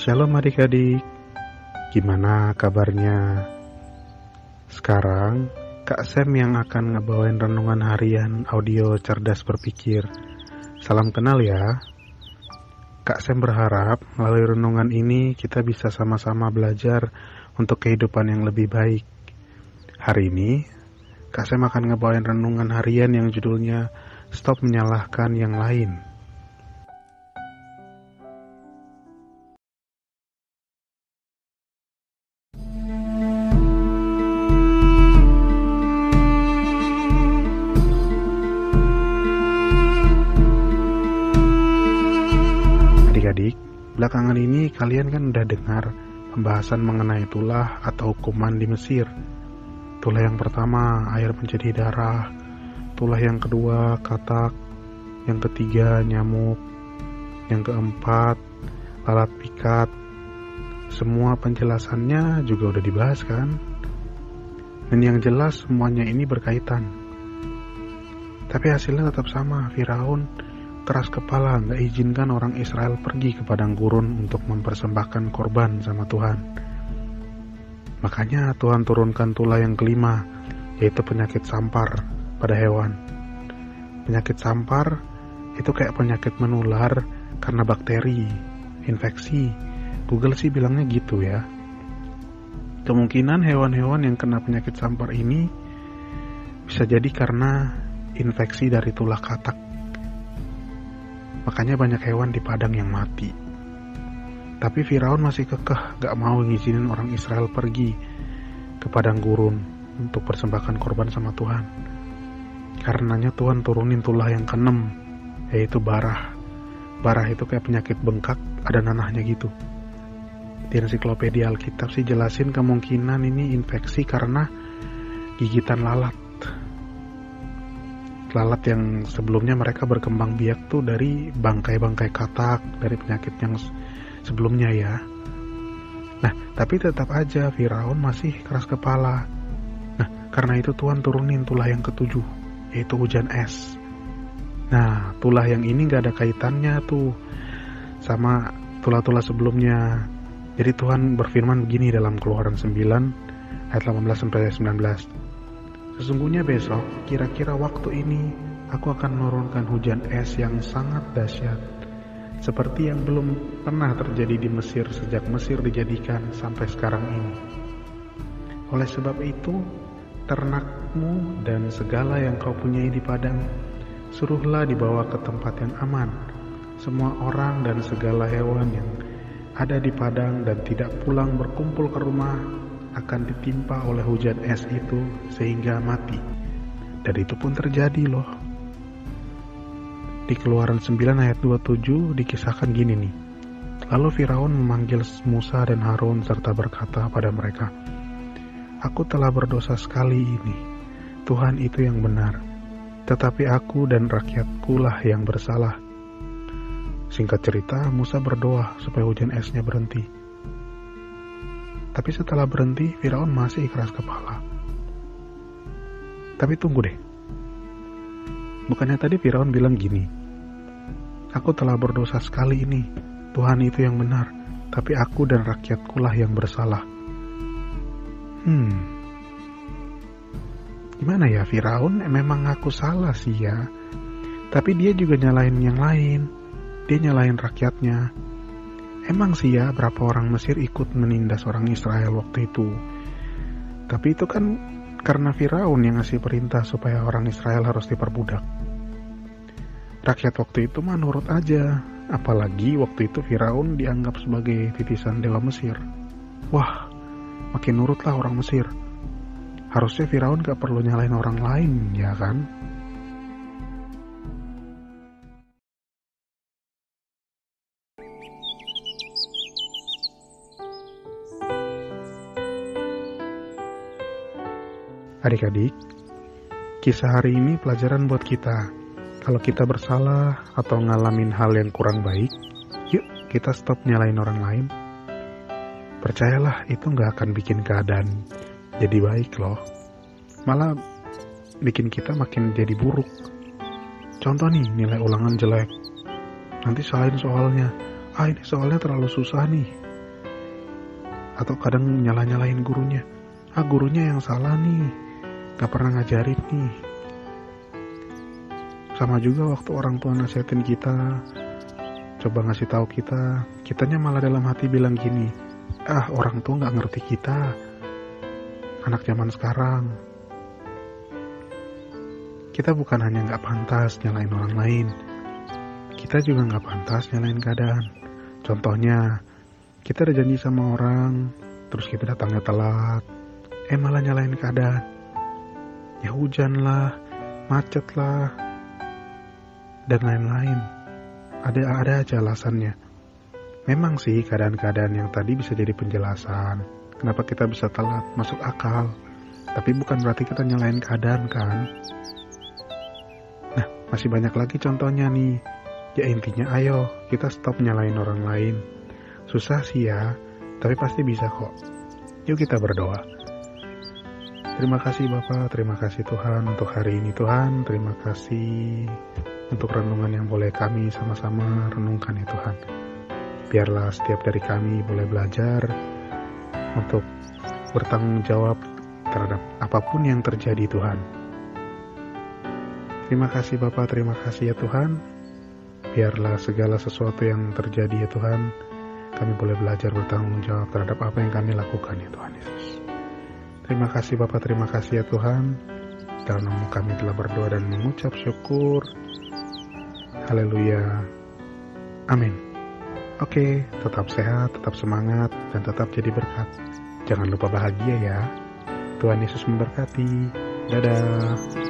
Shalom adik-adik, gimana kabarnya? Sekarang Kak Sam yang akan ngebawain renungan harian audio cerdas berpikir. Salam kenal ya. Kak Sam berharap melalui renungan ini kita bisa sama-sama belajar untuk kehidupan yang lebih baik. Hari ini, Kak Sam akan ngebawain renungan harian yang judulnya Stop Menyalahkan Yang Lain. Belakangan ini kalian kan udah dengar pembahasan mengenai tulah atau hukuman di Mesir. Tulah yang pertama, air menjadi darah. Tulah yang kedua, katak. Yang ketiga, nyamuk. Yang keempat, lalat pikat. Semua penjelasannya juga udah dibahas kan? Dan yang jelas semuanya ini berkaitan. Tapi hasilnya tetap sama, Firaun keras kepala nggak izinkan orang Israel pergi ke padang gurun untuk mempersembahkan korban sama Tuhan. Makanya Tuhan turunkan tulah yang kelima, yaitu penyakit sampar pada hewan. Penyakit sampar itu kayak penyakit menular karena bakteri, infeksi. Google sih bilangnya gitu ya. Kemungkinan hewan-hewan yang kena penyakit sampar ini bisa jadi karena infeksi dari tulah katak Makanya banyak hewan di padang yang mati. Tapi Firaun masih kekeh gak mau ngizinin orang Israel pergi ke padang gurun untuk persembahkan korban sama Tuhan. Karenanya Tuhan turunin tulah yang keenam, yaitu barah. Barah itu kayak penyakit bengkak, ada nanahnya gitu. Di ensiklopedia Alkitab sih jelasin kemungkinan ini infeksi karena gigitan lalat lalat yang sebelumnya mereka berkembang biak tuh dari bangkai-bangkai katak dari penyakit yang sebelumnya ya. Nah, tapi tetap aja Firaun masih keras kepala. Nah, karena itu Tuhan turunin tulah yang ketujuh, yaitu hujan es. Nah, tulah yang ini gak ada kaitannya tuh sama tulah-tulah sebelumnya. Jadi Tuhan berfirman begini dalam Keluaran 9 ayat 18 sampai 19. Sesungguhnya besok, kira-kira waktu ini, aku akan menurunkan hujan es yang sangat dahsyat, seperti yang belum pernah terjadi di Mesir sejak Mesir dijadikan sampai sekarang ini. Oleh sebab itu, ternakmu dan segala yang kau punyai di padang, suruhlah dibawa ke tempat yang aman. Semua orang dan segala hewan yang ada di padang dan tidak pulang berkumpul ke rumah akan ditimpa oleh hujan es itu sehingga mati. Dan itu pun terjadi loh. Di Keluaran 9 ayat 27 dikisahkan gini nih. Lalu Firaun memanggil Musa dan Harun serta berkata pada mereka, Aku telah berdosa sekali ini. Tuhan itu yang benar. Tetapi aku dan rakyatku lah yang bersalah. Singkat cerita, Musa berdoa supaya hujan esnya berhenti tapi setelah berhenti, Firaun masih keras kepala. Tapi tunggu deh. Bukannya tadi Firaun bilang gini, Aku telah berdosa sekali ini, Tuhan itu yang benar, tapi aku dan rakyatku lah yang bersalah. Hmm, gimana ya Firaun memang aku salah sih ya, tapi dia juga nyalain yang lain, dia nyalain rakyatnya, Emang sih ya berapa orang Mesir ikut menindas orang Israel waktu itu. Tapi itu kan karena Firaun yang ngasih perintah supaya orang Israel harus diperbudak. Rakyat waktu itu mah nurut aja, apalagi waktu itu Firaun dianggap sebagai titisan dewa Mesir. Wah, makin nurutlah orang Mesir. Harusnya Firaun gak perlu nyalain orang lain, ya kan? Adik-adik, kisah hari ini pelajaran buat kita. Kalau kita bersalah atau ngalamin hal yang kurang baik, yuk kita stop nyalain orang lain. Percayalah itu nggak akan bikin keadaan jadi baik loh. Malah bikin kita makin jadi buruk. Contoh nih nilai ulangan jelek. Nanti salahin soalnya. Ah ini soalnya terlalu susah nih. atau kadang nyala-nyalain gurunya ah gurunya yang salah nih gak pernah ngajarin nih. Sama juga waktu orang tua nasihatin kita coba ngasih tahu kita kitanya malah dalam hati bilang gini ah orang tua nggak ngerti kita anak zaman sekarang. Kita bukan hanya nggak pantas nyalain orang lain kita juga nggak pantas nyalain keadaan. Contohnya kita ada janji sama orang terus kita datangnya telat eh malah nyalain keadaan ya hujan lah macet lah dan lain-lain. Ada ada aja alasannya. Memang sih keadaan-keadaan yang tadi bisa jadi penjelasan kenapa kita bisa telat masuk akal. Tapi bukan berarti kita nyalain keadaan kan? Nah masih banyak lagi contohnya nih. Ya intinya ayo kita stop nyalain orang lain. Susah sih ya tapi pasti bisa kok. Yuk kita berdoa Terima kasih Bapak, terima kasih Tuhan untuk hari ini Tuhan, terima kasih untuk renungan yang boleh kami sama-sama renungkan ya Tuhan. Biarlah setiap dari kami boleh belajar untuk bertanggung jawab terhadap apa pun yang terjadi Tuhan. Terima kasih Bapak, terima kasih ya Tuhan. Biarlah segala sesuatu yang terjadi ya Tuhan, kami boleh belajar bertanggung jawab terhadap apa yang kami lakukan ya Tuhan Yesus. Terima kasih Bapak, terima kasih ya Tuhan. Dalam nama kami telah berdoa dan mengucap syukur. Haleluya. Amin. Oke, tetap sehat, tetap semangat, dan tetap jadi berkat. Jangan lupa bahagia ya. Tuhan Yesus memberkati. Dadah.